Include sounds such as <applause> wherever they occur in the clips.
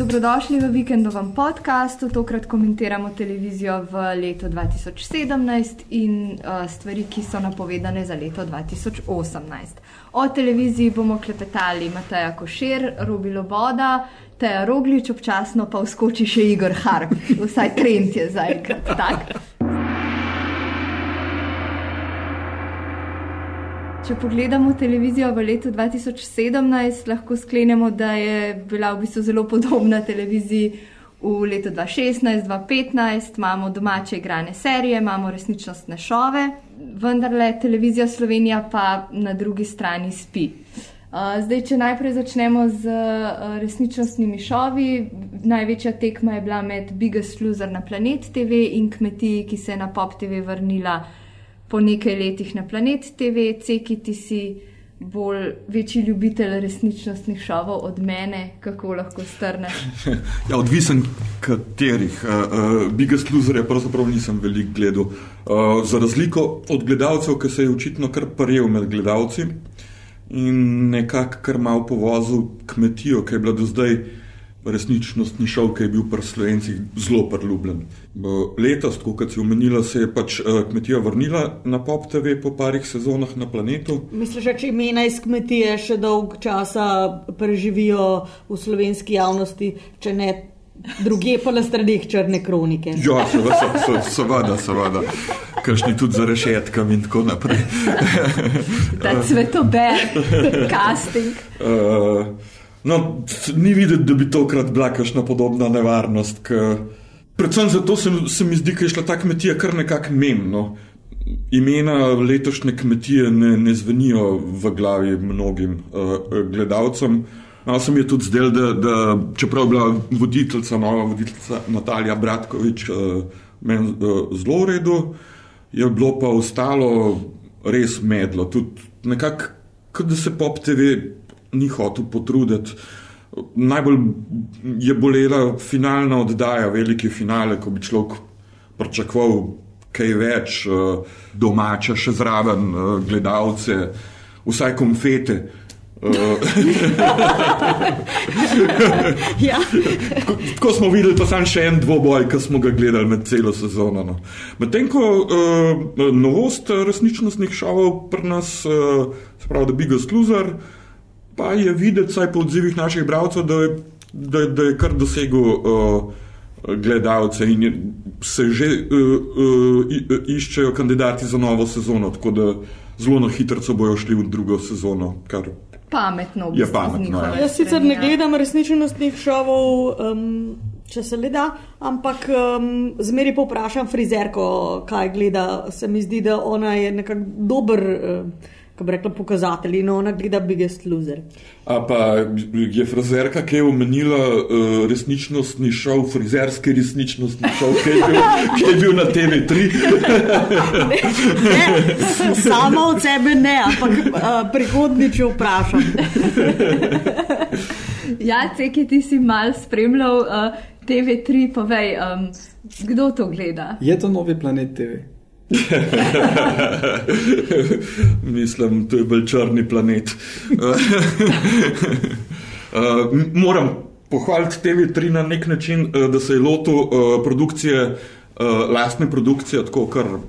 Dobrodošli v vikendovem podkastu. Tokrat komentiramo televizijo v letu 2017 in uh, stvari, ki so napovedane za leto 2018. O televiziji bomo klepetali Mateja Košer, Robi Loboda, Teja Roglič, občasno pa vskoči še Igor Harp. Vsaj trend je zaenkrat. Če pogledamo televizijo v letu 2017, lahko sklenemo, da je bila v bistvu zelo podobna televiziji v letu 2016, 2015. Imamo domače igrane serije, imamo resničnostne šove, vendar le televizija Slovenija pa na drugi strani spi. Zdaj, če najprej začnemo z resničnostnimi šovi, največja tekma je bila med Biggest Loser na Planet TV in kmetiji, ki se je na Pop TV vrnila po nekaj letih na Planet TV, ceki ti si bolj večji ljubitelj resničnostnih šovov od mene, kako lahko strneš. <laughs> ja, odvisen katerih. Uh, uh, Biggest loser je pravzaprav nisem veliko gledal. Uh, za razliko od gledalcev, ki se je očitno kar paril med gledalci in nekako kar mal povozil kmetijo, ki je bila do zdaj resničnostni šov, ki je bil pri slovencih zelo priljubljen. Letos, kot si omenila, se je pač uh, kmetija vrnila na Pop TV po parih sezonah na planetu. Misliš, da če imena iz kmetije še dolg časa preživijo v slovenski javnosti, če ne druge pa na stranih črne kronike? Ja, seveda, seveda, seveda. Kršni tudi za rešetkami in tako naprej. <laughs> Ta cvetober, <laughs> casting. Uh, No, ni videti, da bi tokrat bila kakšna podobna nevarnost. K... Predvsem zato se, se mi zdi, da je šla ta kmetija kar nekako menjeno. Imena letošnje kmetije ne, ne zvenijo v glavi mnogim uh, gledalcem. No, se mi je tudi zdelo, da, da čeprav je bila voditeljica, nova voditeljica Natalija Bratkovič, uh, meni uh, zelo v redu, je bilo pa ostalo res medlo. Tudi nekako, da se pop TV ni hotel potruditi. Najbolj je bolela finalna oddaja, veliki finale, ko bi človek pričakoval kaj več, eh, domače, še zraven, eh, gledalce, vsaj konfete. Eh, <laughs> ja. Tako smo videli, pa sem še en dvoboj, ki smo ga gledali med celo sezono. No. Medtem ko uh, novost resničnostnih šovov pri nas, uh, se pravi, da bi ga sluzar, uh, pa je videti, vsaj po odzivih naših bralcev, da, da, da je kar dosegel uh, gledalce in je, se že uh, uh, iščejo kandidati za novo sezono, tako da zelo na hitro bojo šli v drugo sezono. Kar, Pametno, je pametno. Ja. Jaz sicer ne gledam resničnostnih šovov, um, če se le da, ampak um, zmeri pa vprašam frizerko, kaj gleda. Se mi zdi, da ona je nekako dober. Uh, kako bi rekla, pokazatelji, no, ona gleda Biggest Loser. A pa je frizerka, ki je omenila uh, resničnostni šov, frizerski resničnostni šov, ki je bil, ki je bil na TV3. ne, ne, sama od sebe ne, ampak uh, prihodnič vprašam. ja, ceki ti si mal spremljal uh, TV3, povej, um, kdo to gleda? Je to novi planet TV? <laughs> Mislim, to je bolj črni planet. <laughs> uh, moram pohvaliti TV3 na nek način, uh, da se je lotil uh, produkcije, uh, lastne produkcije, tako kar uh,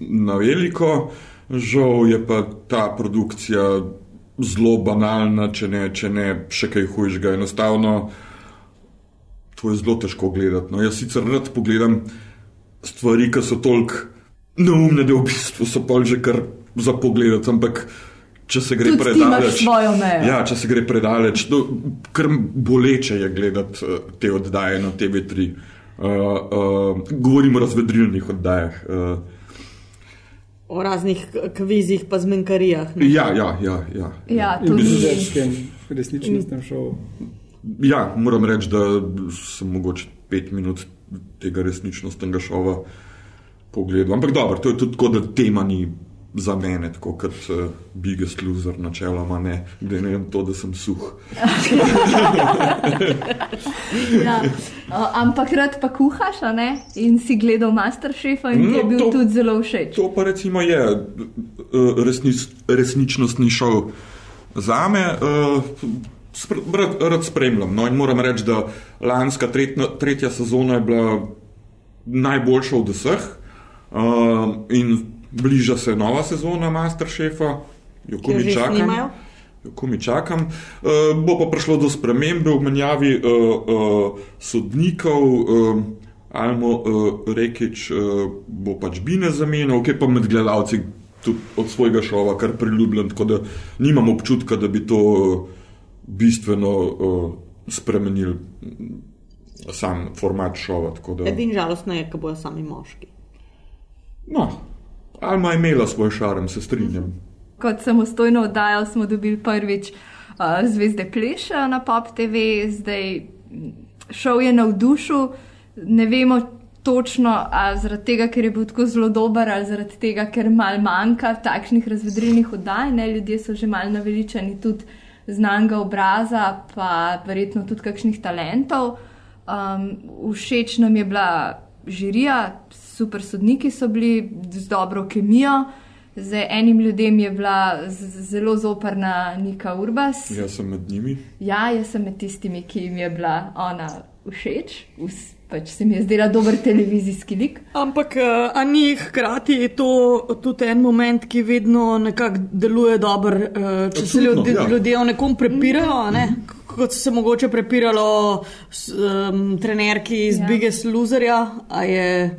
na veliko. Žal je pa ta produkcija zelo banalna, če ne, če ne še kaj hujšega. Enostavno, to je zelo težko gledati. No, jaz sicer rad pogledam stvari, ki so toliko neumne, da v bistvu so pol že kar za pogled. Ampak če se gre predaleč, ja, če se gre predaleč, to kar boleče je gledati uh, te oddaje na TV3. Uh, uh, govorimo o razvedrilnih oddajah. Uh, O raznih kvizih, pa zmenkarijah. Ja, ja, ja. ja, ja. tudi v resničnem, resničnem šovu. Ja, moram reči, da sem mogoče pet minut tega resničnostnega šova pogledal. Ampak dobro, to je tudi tako, da tema ni za mene, tako kot uh, Biggest Loser, načeloma ne, da ne vem to, da sem suh. <laughs> ja. uh, ampak rad pa kuhaš, ne? In si gledal Masterchefa in no, ti je bil to, tudi zelo všeč. To pa recimo je uh, resnic, resničnostni šov za me. Uh, spr rad, rad spremljam. No, in moram reči, da lanska tretna, tretja sezona je bila najboljša od vseh. Uh, in bliža se nova sezona Masterchefa, jo komi čakam. snimajo? Jo komi čakam. Uh, bo pa prišlo do spremembe v menjavi uh, uh, sodnikov. Uh, Almo uh, Rekič uh, bo pač Bine zamenjal, ki je pa med gledalci tudi od svojega šova kar priljubljen, tako da nimam občutka, da bi to uh, bistveno uh, spremenil mm, sam format šova. tako Da, Edini žalostno je, ko bojo sami moški. no, Alma je imela svoj šarm, se strinjam. Kot samostojno oddajo smo dobili prvič uh, Zvezde Pleša na Pop TV, zdaj mm, šel je navdušil. Ne vemo točno, ali zaradi tega, ker je bil tako zelo dober, ali zaradi tega, ker mal manjka takšnih razvedrilnih oddaj. Ne? Ljudje so že mal naveličani tudi znanga obraza, pa verjetno tudi kakšnih talentov. Um, všeč nam je bila žirija, super sodniki so bili z dobro kemijo. Z enim ljudem je bila zelo zoprna Nika Urbas. Jaz sem med njimi. Ja, jaz sem med tistimi, ki jim je bila ona všeč, Us, pač se mi je zdela dober televizijski lik. Ampak, uh, a ni hkrati to tudi en moment, ki vedno nekako deluje dobro, uh, če se Absolutno, ljudje, ja. ljudje o nekom prepirajo, a ne? Kot so se mogoče prepiralo s, um, trenerki iz Ja. Biggest Loserja, a je,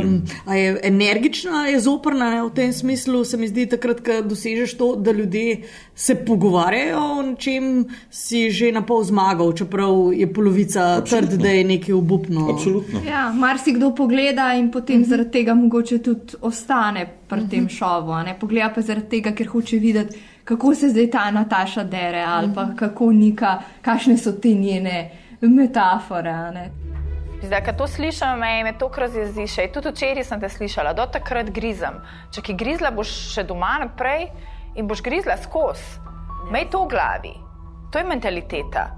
um, a je energična, je zoprna ne? v tem smislu. Se mi zdi takrat, ko dosežeš to, da ljudje se pogovarjajo o nečem, si že na pol zmagal, čeprav je polovica Absolutno. trd, da je nekaj obupno. Absolutno. Ja, marsikdo pogleda in potem zaradi tega mogoče tudi ostane pri tem šovu. a Ne? Pogleda pa zaradi tega, ker hoče videti, kako se zdaj ta Nataša dere ali pa kako nika, kakšne so te njene metafore. a Ne? Zdaj, ko to slišim, me, me to razjezi še. Tudi včeraj sem te slišala, do takrat grizem. Če ki grizla boš še doma naprej in boš grizla skozi. Mej to v glavi. To je mentaliteta.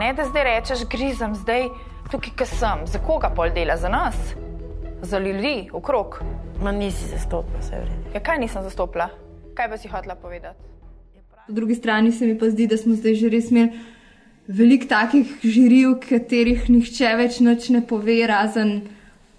Ne, da zdaj rečeš, grizem zdaj tukaj, ki sem. Za koga pol dela? Za nas? Za ljudi okrog. Ma nisi zastopila, vse je v redu. Ja, kaj nisem zastopila? Kaj pa si hotela povedati? Po drugi strani se mi pa zdi, da smo zdaj že res imeli veliko takih žirij, v katerih nihče več nič ne pove, razen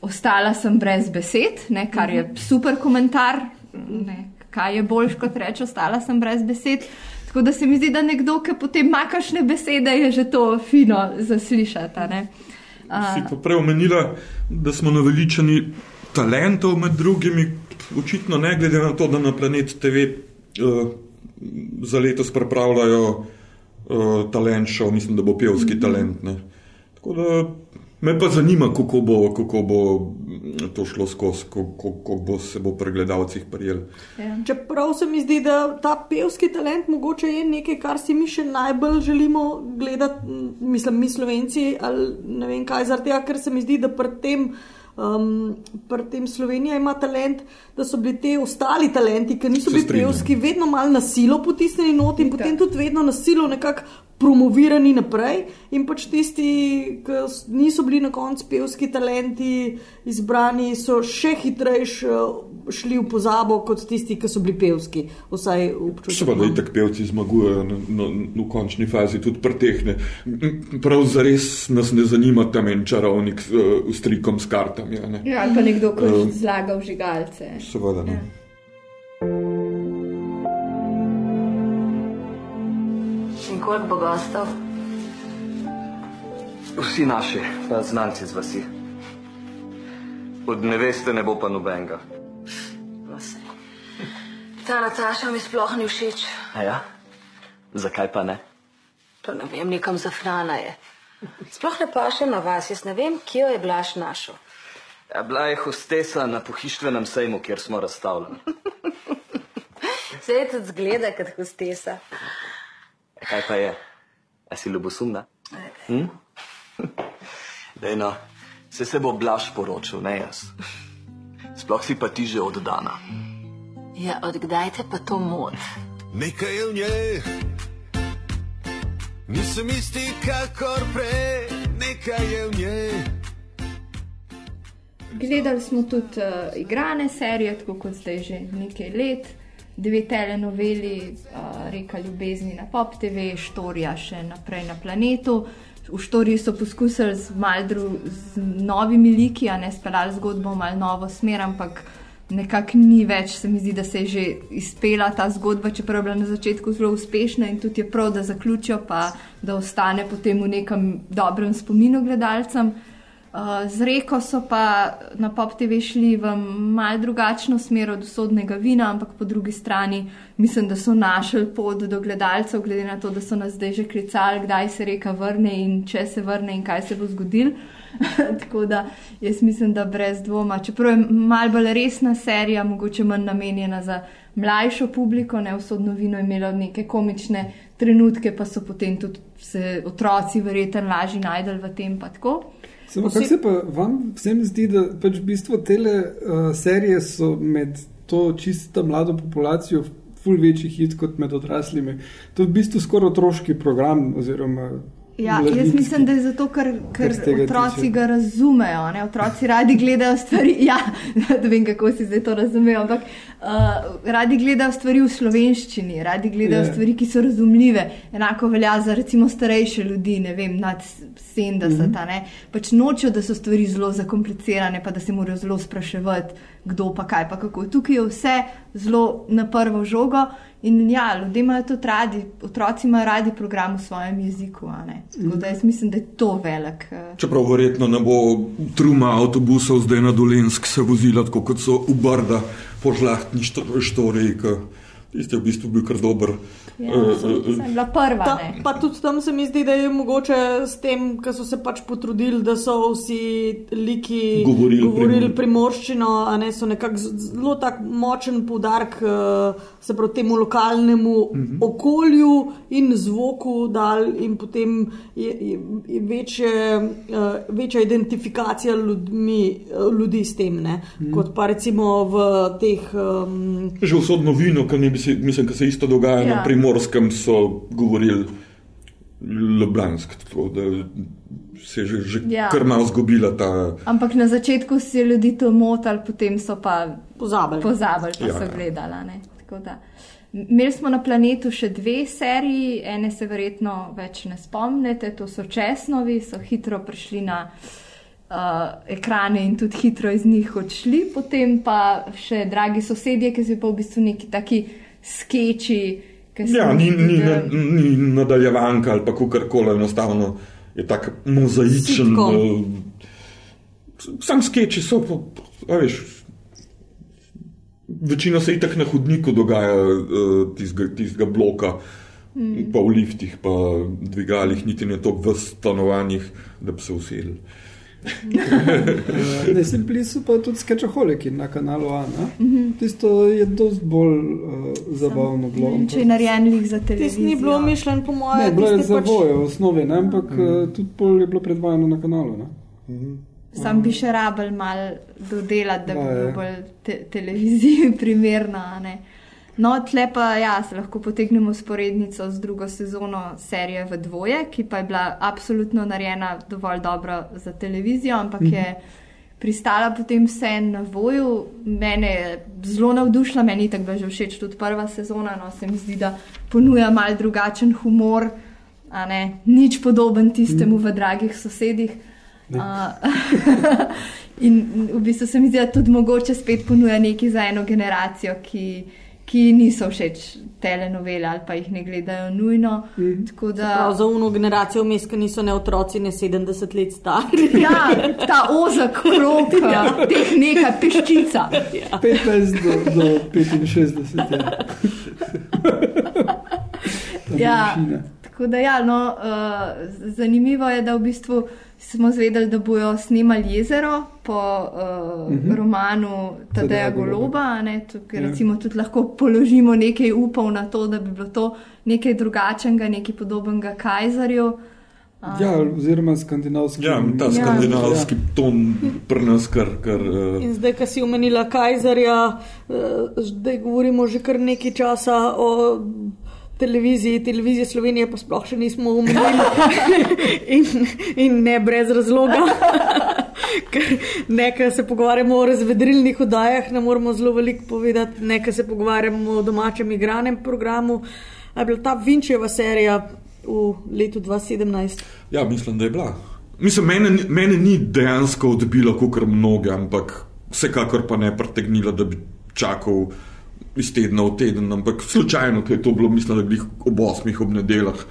ostala sem brez besed, ne, kar je super komentar. Ne, kaj je boljš kot reči, ostala sem brez besed. Tako da se mi zdi, da nekdo, ki potem ima kakšne besede, je že to fino zaslišati. a ne. A, Si pa prej omenila, da smo naveličani talentov med drugimi, očitno ne glede na to, da na Planet TV uh, za letos pripravljajo uh, talent show, mislim, da bo pevski talent. Ne. Tako da me pa zanima, kako bo, kako bo mm, to šlo skozi, kako, kako bo se bo pri gledalcih prijel. ja. Čeprav se mi zdi, da ta pevski talent mogoče je nekaj, kar si mi še najbolj želimo gledati, mislim, mi slovenci ali ne vem kaj, zaradi tega, ker se mi zdi, da pred tem. Um, pri tem Slovenija ima talent, da so bili ti ostali talenti, ki niso bili pevski, vedno malo na silo potisnjeni not in potem tudi vedno na silo nekako promovirani naprej. In pač tisti, ki niso bili na koncu pevski talenti izbrani, so še hitrejš eh, šli v pozabo kot tisti, ki so bili pevski. Vsaj občutek. Seveda, imam. itak pevci zmagujejo na, na, v končni fazi, tudi pretehne. Prav zares nas ne zanima tam en čarovnik s uh, strikom s kartami. a ne. Ja, ali pa nekdo, ki Um, zlaga v žigalce. Seveda ne. In koliko bo gostov? Vsi naši, pa znanci z vasi. Od neveste ne bo pa nobenega. No, saj. Ta Nataša mi sploh ni všeč. A ja? Zakaj pa ne? To ne vem, nekam zafrana je. Sploh ne paše na vas, jaz ne vem, kje jo je Blaž našel. Ja, bila je hostesa na pohištvenem sejmu, kjer smo razstavljeni. <laughs> Se je tudi zgleda kot hostesa. Kaj pa je? A si ljubosumna? Hm? <laughs> Dej no, se se bo Blaž poročil, ne jaz. Sploh si pa ti že oddana. Ja, odkdaj te pa to mod? Nekaj je v njej, nisem isti, kakor prej, nekaj je v njej. Gledali smo tudi uh, igrane serije, tako kot zdaj že nekaj let, dve telenoveli, uh, Reka ljubezni na Pop TV, Štorija še naprej na planetu. V Štoriji so poskusili z, dru, z novimi liki, a ne speljali zgodbo v mal novo smer, ampak nekako ni več, se mi zdi, da se je že izpela ta zgodba, čeprav je bila na začetku zelo uspešna in tudi je prav, da zaključijo, pa da ostane potem v nekem dobrem spominu gledalcem. Uh, z reko so pa na Pop TV šli v mal drugačno smer od usodnega vina, ampak po drugi strani mislim, da so našli pot do gledalcev, glede na to, da so nas zdaj že klicali, kdaj se reka vrne in če se vrne in kaj se bo zgodil. <laughs> Tako da jaz mislim, da brez dvoma, čeprav je mal bolj resna serija, mogoče manj namenjena za mlajšo publiko, ne usodno vino je imelo neke komične trenutke, pa so potem tudi se otroci verjetno lažje najdel v tem pa tako. Samo kako se pa vam vsem zdi, da pač v bistvu tele uh, serije so med to čisto mlado populacijo ful večji hit kot med odraslimi. To je v bistvu skoraj otroški program oziroma Ja, jaz mislim, da je zato, ker, ker otroci tiče. ga razumejo. Ne? Otroci radi gledajo stvari. <laughs> Ja, ne vem, kako si zdaj to razumejo, ampak uh, radi gledajo stvari v slovenščini, radi gledajo yeah. stvari, ki so razumljive. Enako velja za recimo starejše ljudi, ne vem, nad 70. Mm -hmm. Pač nočejo, da so stvari zelo zakomplicirane, pa da se morajo zelo spraševati, kdo pa kaj pa kako. Tukaj je vse zelo na prvo žogo. In ja, ljudje imajo to radi, otroci imajo radi program v svojem jeziku. Tako da jaz mislim, da je to velik. Uh... Čeprav verjetno ne bo truma avtobusov zdaj na Dolensk se vozila, tako kot so v Brda, po žlahtni štoriji, ki je v bistvu bil kar dober. Ja, uh, bila prva. Ta, pa tudi tam se mi zdi, da je mogoče s tem, ker so se pač potrudili, da so vsi liki govorili, govorili primorščino, a ne so nekako zelo tak močen poudarek se pravi temu lokalnemu uh mhm. -huh. okolju in zvoku dal in potem je, je, je večje, uh, večja identifikacija ljudmi, ljudi s tem, uh mhm. -huh. kot pa recimo v teh. Um, Že usodno vino, kar mislim, da se isto dogaja ja. na primorskem so govorili ljubljansko, tako da se je že, že ja. kar malo zgubila ta. Ampak na začetku si ljudi to motili, potem so pa pozabili, pozabili pa ja, so ja. gledali. Imeli smo na planetu še dve seriji, ene se verjetno več ne spomnite, to so Česnovi, so hitro prišli na uh, ekrane in tudi hitro iz njih odšli, potem pa še Dragi sosedje, ki so pa v bistvu neki taki skeči, Ja, ni, ni, ni, ni nadaljevanka ali kar koli, enostavno je tako mozaičen. Uh, sam sketchi so, pa, veš, večina se itak na hodniku dogaja uh, tistega bloka, mm. pa v liftih, pa dvigalih, niti ne toliko v stanovanjih, da bi se usedli. <laughs> ne, sem plisu pa tudi sketchaholiki na kanalu A. Mm -hmm. Tisto je dosti bolj uh, zabavno bilo. Če je narejenih za televizijo. Tisto ni bilo mišljen po mojem. Ne, bilo je za pač... boje v osnovi, ne? ampak mm -hmm. uh, tudi pol je bilo predvajano na kanalu. Mm -hmm. Sam bi še rabel mal dodelati, da bi bilo bolj te televiziji <laughs> primerno. No, tle pa ja, se lahko potegnemo sporednico z drugo sezono serije v dvoje, ki pa je bila absolutno narejena dovolj dobro za televizijo, ampak -hmm. je pristala potem vse na voju. Mene je zelo navdušila, meni je tako že všeč tudi prva sezona, no se mi zdi, da ponuja mal drugačen humor, ne, nič podoben tistemu -hmm. v dragih sosedih. Uh, <laughs> in v bistvu se mi zdi, da tudi mogoče spet ponuja nekaj za eno generacijo, ki ki niso všeč telenovele ali pa jih ne gledajo nujno. Mm. Da... Za uno generacijo vmes, ki niso ne otroci, ne 70 let stari. Ja, ta ozak krok, <laughs> ja. teh nekaj peščica. <laughs> Ja. 15 do, do 65. ja, tako da ja, no, uh, zanimivo je, da v bistvu smo zvedeli, da bojo snimali jezero po uh, uh -huh. romanu Tadeja Goloba. Ne, tukaj, ja. recimo, tudi lahko položimo nekaj upov na to, da bi bilo to nekaj drugačnega, nekaj podobnega Kajzarju. Ja, oziroma skandinavski. Ja, ta skandinavski ja. ton prnas, kar. kar uh... In zdaj, ko si omenila Kajzarja, uh, zdaj govorimo že kar nekaj časa o televiziji, televizije Slovenije pa sploh še nismo umrli <laughs> in, in ne brez razloga. <laughs> Ker nekaj se pogovarjamo o razvedrilnih oddajah, ne moramo zelo veliko povedati, nekaj se pogovarjamo o domačem igranem programu. A je bila ta Vinčeva serija v letu 2017? Ja, mislim, da je bila. Mislim, mene, mene ni dejansko odbilo, kot mnoge, ampak vsekakor pa ne pretegnilo, da bi čakal iz tedna v teden. Ampak slučajno, ker je to bilo, mislim, da bi jih ob osmih ob nedeljah,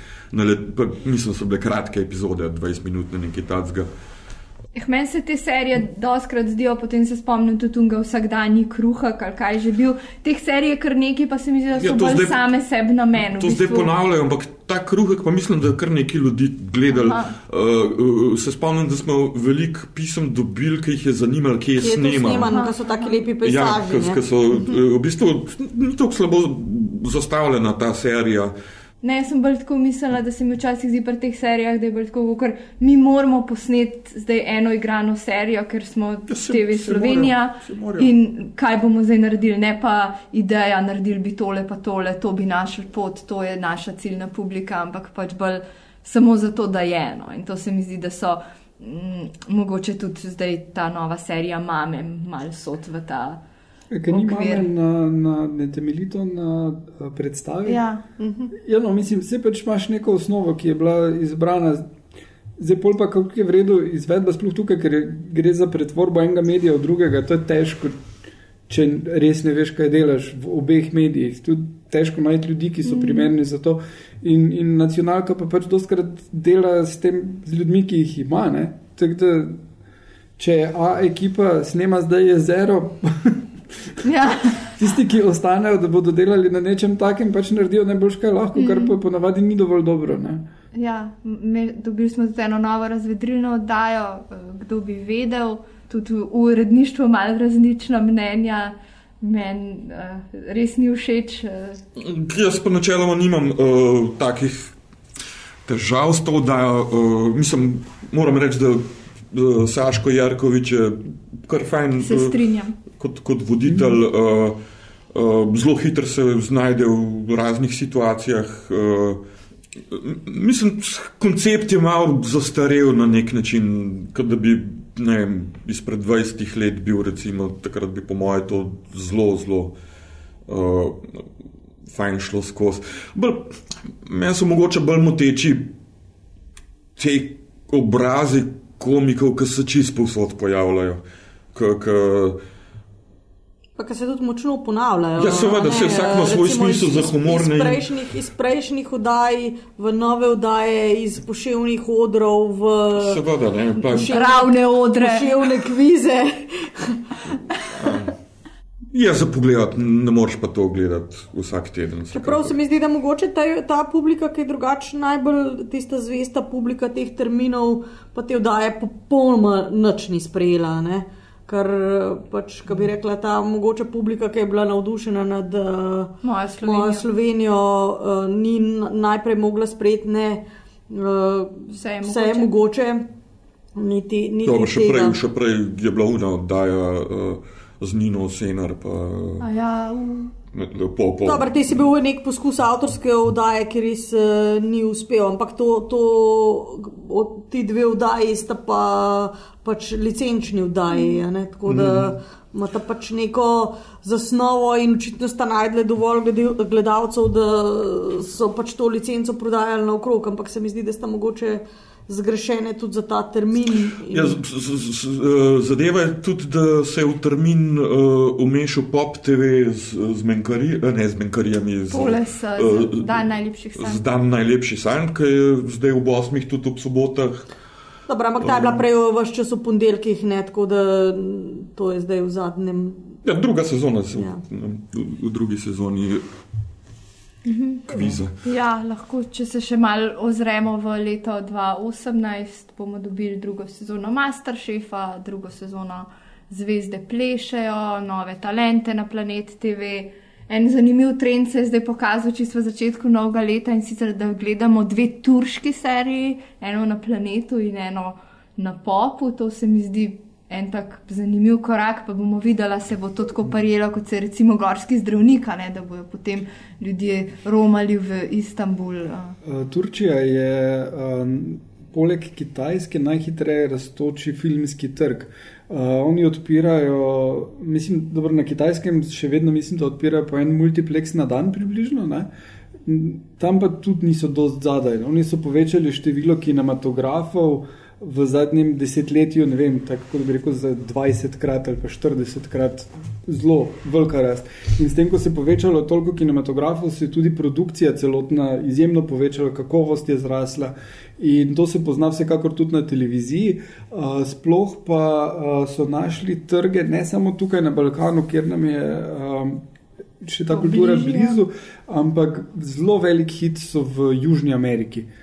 pa, mislim, da so bile kratke epizode, 20 minut nekaj tacga. Eh, Meni se te serije doskrat zdijo, potem se spomnim tudi tunga vsakdanji kruha, ali kaj že bil. Teh serij je kar nekaj, pa se mi zdi, da so Ja, ja, to bolj zdaj- same sebi na menu. To zdaj ponavljajo, ampak ta kruhek, pa mislim, da je kar nekaj ljudi gledali. Aha. Uh, uh, se spomnim, da smo veliko pisem dobili, ki jih je zanimalo, kje je je to snemano. ker so taki lepi Ja, pejsaži. ker so eh, v bistvu ni tako slabo zastavljena ta serija. Ne, jaz sem bolj tako mislila, da se mi včasih zdi pri teh serijah, da je bolj tako, ker mi moramo posneti zdaj eno igrano serijo, ker smo Ja, se- TV se Slovenija morajo, se morajo. in kaj bomo zdaj naredili, ne pa ideja, naredili bi tole pa tole, to bi našel pot, to je naša ciljna publika, ampak pač bolj samo zato, da je eno. In to se mi zdi, da so mm, mogoče tudi zdaj ta nova serija Mame mal sod v ta. Ker ni mame na, na, ne temeljito na a, predstavi. Ja. Ja, no, mislim, vse pač imaš neko osnovo, ki je bila izbrana. Zdaj, pol pa kako je v redu izvedba, sploh tukaj, ker je, gre za pretvorbo enega medija v drugega, to je težko, če res ne veš, kaj delaš v obeh medijih. Tudi težko najti ljudi, ki so primerni za to. In, in nacionalka pa pač dostkrat dela s, tem, z ljudmi, ki jih ima. ne. Tako da, če A ekipa snema zdaj jezero, <laughs> Ja. <laughs> tisti, ki ostanejo, da bodo delali na nečem takem, pač naredijo najboljš, kaj lahko, mm. kar pa ponavadi ni dovolj dobro. Ne? Ja, me, dobili smo tudi eno novo razvedrilno oddajo, eh, kdo bi vedel, tudi v uredništvu malo različna mnenja. Meni uh, res ni všeč. Uh, Jaz pa načeloma nimam uh, takih težav s to, da uh, mislim, moram reči, da uh, Saško Jarkovič je kar fajn. se strinjam. Kot, kot voditelj, uh, uh, zelo hitro se znajde v raznih situacijah. Uh, mislim, koncept je malo zastarel na nek način, kot da bi ne vem, izpred 20 let bil, recimo, takrat bi po mojem to zelo, zelo. Uh, Fajn šlo skozi. Meni so mogoče bolj moteči ti obrazi komikov, ki se čisto povsod pojavljajo. K, k, Pa ki se tudi močno ponavljajo. Ja, seveda, saj vsak ima svoj smisel iz- za iz- humor, Iz in- prejšnjih, iz prejšnjih oddaj v nove oddaje, iz poševnih odrov v Seveda, ne, pa, poševne- Ravne odre. poševne kvize. ja, za pogled, ne moreš pa to gledati vsak teden. Čeprav se mi zdi, da mogoče ta, ta publika, ki je drugačna, najbolj tista zvesta publika teh terminov, pa te oddaje popolnoma nič ni sprejela. Ne? Ker pač, ko bi rekla, ta mogoče publika, ki je bila navdušena nad uh, Mojo Slovenijo. mojo Slovenijo, uh, ni najprej mogla sprejeti ne. Uh, Vse je vse je mogoče, niti, niti Dobro, še tega. prej, še prej je bila una oddaja uh, z Nino Senar, pa A ja, uh, uh, po, po. Dobro, ti si bil nek poskus avtorske oddaje, ki res uh, ni uspel, ampak to, to, od, ti dve oddaji sta pa pač licenčni oddaji, ne? tako da imata pač neko zasnovo in očitno sta najdle dovolj gledalcev, da so pač to licenco prodajali naokrog, ampak se mi zdi, da sta mogoče zgrešene tudi za ta termin. in- Ja, z, z, z, z, eh, zadeva je tudi, da se je v termin uh, umešal pop TV z, z, menkari, eh, ne, z menkarijami. Z, poles uh, eh, dan najlepših z sanj. dan najlepši sanj, ki je zdaj ob osmih, tudi ob sobotah. Dobro, ampak ta je bila prej vse čas v ponedeljkih, ne, tako da to je zdaj v zadnjem. Ja, druga sezona, se, ja. v, v drugi sezoni kviza. Ja, lahko, če se še malo ozremo v leto 2018, bomo dobili drugo sezono Masterchefa, drugo sezono Zvezde plešejo, nove talente na Planet TV. En zanimiv trend se je zdaj pokazal čisto v začetku novega leta in sicer, da gledamo dve turški seriji, eno na planetu in eno na popu. To se mi zdi en tak zanimiv korak, pa bomo videli, se bo to tako pariralo, kot se recimo gorski zdravnik, ne, da bojo potem ljudje romali v Istanbul. Uh, Turčija je um, poleg Kitajske najhitreje raztoči filmski trg. Uh, oni odpirajo, mislim, dobro, na Kitajskem še vedno mislim, da odpirajo po en multiplex na dan približno. Ne? tam pa tudi niso dosti zadaj. Oni so povečali število kinematografov v zadnjem desetletju, ne vem, tako da bi rekel, za 20 krat ali pa 40 krat. Zelo velika rast. In s tem, ko se je povečalo toliko kinematografov, se je tudi produkcija celotna izjemno povečala, kakovost je zrasla. In to se pozna vsekakor tudi na televiziji. Sploh pa so našli trge ne samo tukaj na Balkanu, kjer nam je še ta kultura blizu, ampak zelo velik hit so v Južni Ameriki. Uh,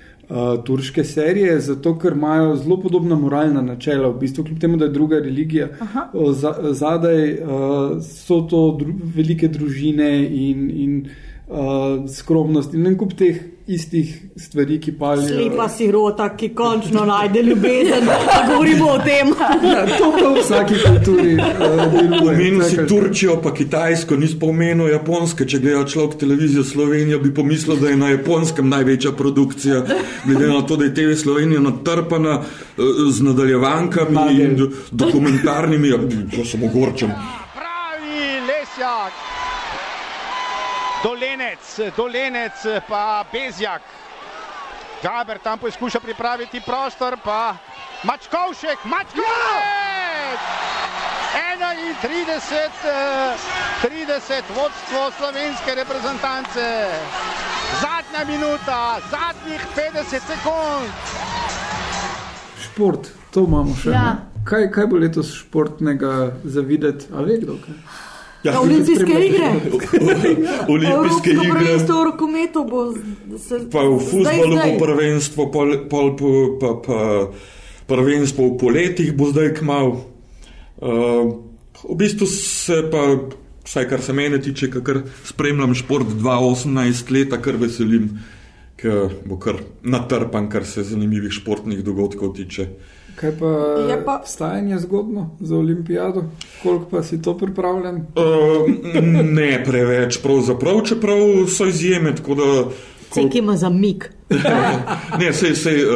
turške serije, zato ker imajo zelo podobna moralna načela, v bistvu, kljub temu, da je druga religija. Uh, za, zadaj uh, so to dru velike družine in, in uh, skromnost in en kup teh istih stvari, ki palijo. Slepa sirota, ki končno najde ljubezen, da govorimo o tem. <laughs> Ja, to pa v vsaki kulturi. Uh, Omenil si Turčijo, pa Kitajsko, nisi pa omenil Japonske. Če gleda človek televizijo Slovenijo, bi pomislil, da je na Japonskem največja produkcija. Glede na to, da je TV Slovenija natrpana uh, z nadaljevankami Magel. in dokumentarnimi, ja, to samo gorčem. Pravi Lesjak. Dolenec, dolenec pa Bezjak. Gaber tam poskuša pripraviti prostor, pa Mačkovšek, Mačkovšek! 31, 30 vodstvo slovenske reprezentance. Zadnja minuta, zadnjih 50 sekund. Šport, to imamo še. Ja. ne? Kaj, kaj bo letos športnega za videti? A ve kdo? Kaj? Ja, Olimpijske igre. <laughs> Olimpijske Evropsko igre. prvenstvo v rokometu bo se, Pa v futbalu bo prvenstvo, pol, pol, pa, pa, pa prvenstvo v poletjih bo zdaj kmal. Uh, v bistvu se pa, vsaj kar se mene tiče, kar spremljam šport 2018 leta, kar veselim, ker bo kar natrpan, kar se zanimivih športnih dogodkov tiče. Kaj pa, Je pa- vstajanje zgodno za olimpijado? Koliko pa si to pripravljen? Uh, ne preveč, pravzaprav, čeprav so izjeme, tako da. ko- Cek ima za mik. <laughs> Ne, sej, sej, uh,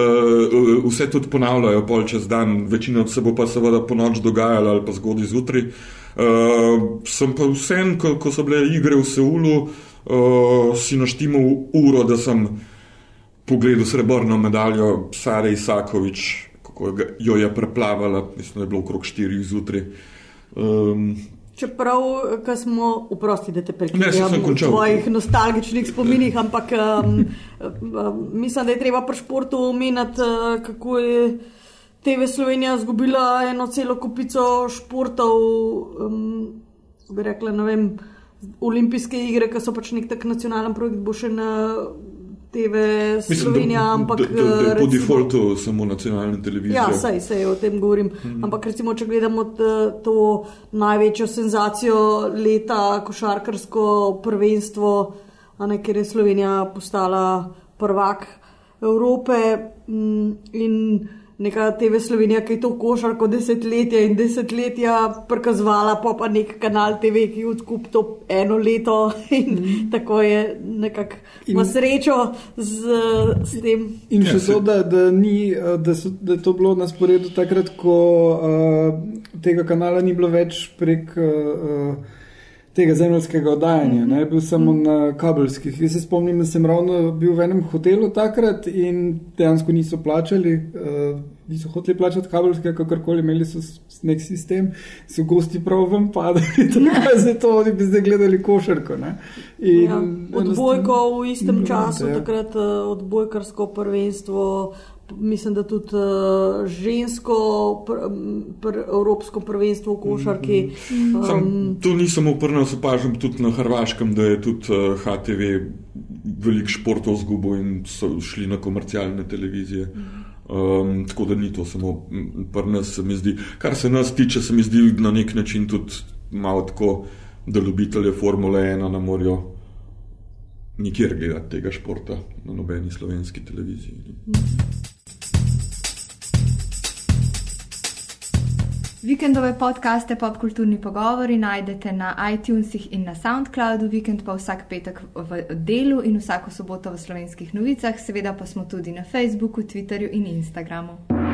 vse tudi ponavljajo pol čez dan, večina se bo pa seveda po noč dogajala ali pa zgodaj zjutraj. Uh, sem pa vsem, ko, ko so bile igre v Seulu, uh, si naštimal uro, da sem pogledal srebrno medaljo Sare Isakovič, kako ga- jo je preplavala, mislim, da je bilo okrog 4 zjutraj. Um, Čeprav, ko smo, oprosti, da te Ne, saj prekrižam sem v tvojih nostalgičnih spominih, ampak um, um, mislim, da je treba pri športu omeniti, uh, kako je TV Slovenija izgubila eno celo kupico športov, um, bi rekla, ne vem, olimpijske igre, ki so pač nek tak nacionalen projekt, bo še na TV mislim, Slovenija, da, ampak da, da, da je po recimo- defaultu samo nacionalna televizija. Ja, saj se o tem govorim. Mm. Ampak recimo, če gledamo to največjo senzacijo leta, košarkarsko prvenstvo, ne, ker je Slovenija postala prvak Evrope mm, in neka TV Slovenija, ki je to košarko desetletja in desetletja prikazovala, pa pa nek kanal TV, ki je odkup to eno leto <laughs> in mm. tako je nekako ima In- srečo z, s tem. In Ja, še se- to, da, da, ni, eh, da, so, da je to bilo na sporedu takrat, ko uh, tega kanala ni bilo več prek uh, tega zemljskega oddajanja, ne, bil samo na kabelskih. Jaz se spomnim, da sem ravno bil v enem hotelu takrat in dejansko niso plačali. Uh, Niso hoteli plačati kabelskega, kakorkoli imeli so nek sistem, so gosti prav vam padali, <laughs> tako da zato oni bi zdaj gledali košarko. ne. In Ja, odbojko v istem času, ja. takrat uh, odbojkarsko prvenstvo, mislim, da tudi uh, žensko pr, pr, evropsko prvenstvo v košarki. Sam, Um, to ni samo pri nas, opažam tudi na Hrvaškem, da je tudi uh, HTV veliko športov zgubil in so šli na komercialne televizije. Um, tako da ni to samo pri nas, se mi zdi. Kar se nas tiče, se mi zdi na nek način tudi malo tako, da ljubitelje Formule 1 ne morejo nikjer gledati tega športa na nobeni slovenski televiziji. Vikendove podcaste Popkulturni pogovori najdete na iTunesih in na SoundCloudu, vikend pa vsak petek v delu in vsako soboto v slovenskih novicah, seveda pa smo tudi na Facebooku, Twitterju in Instagramu.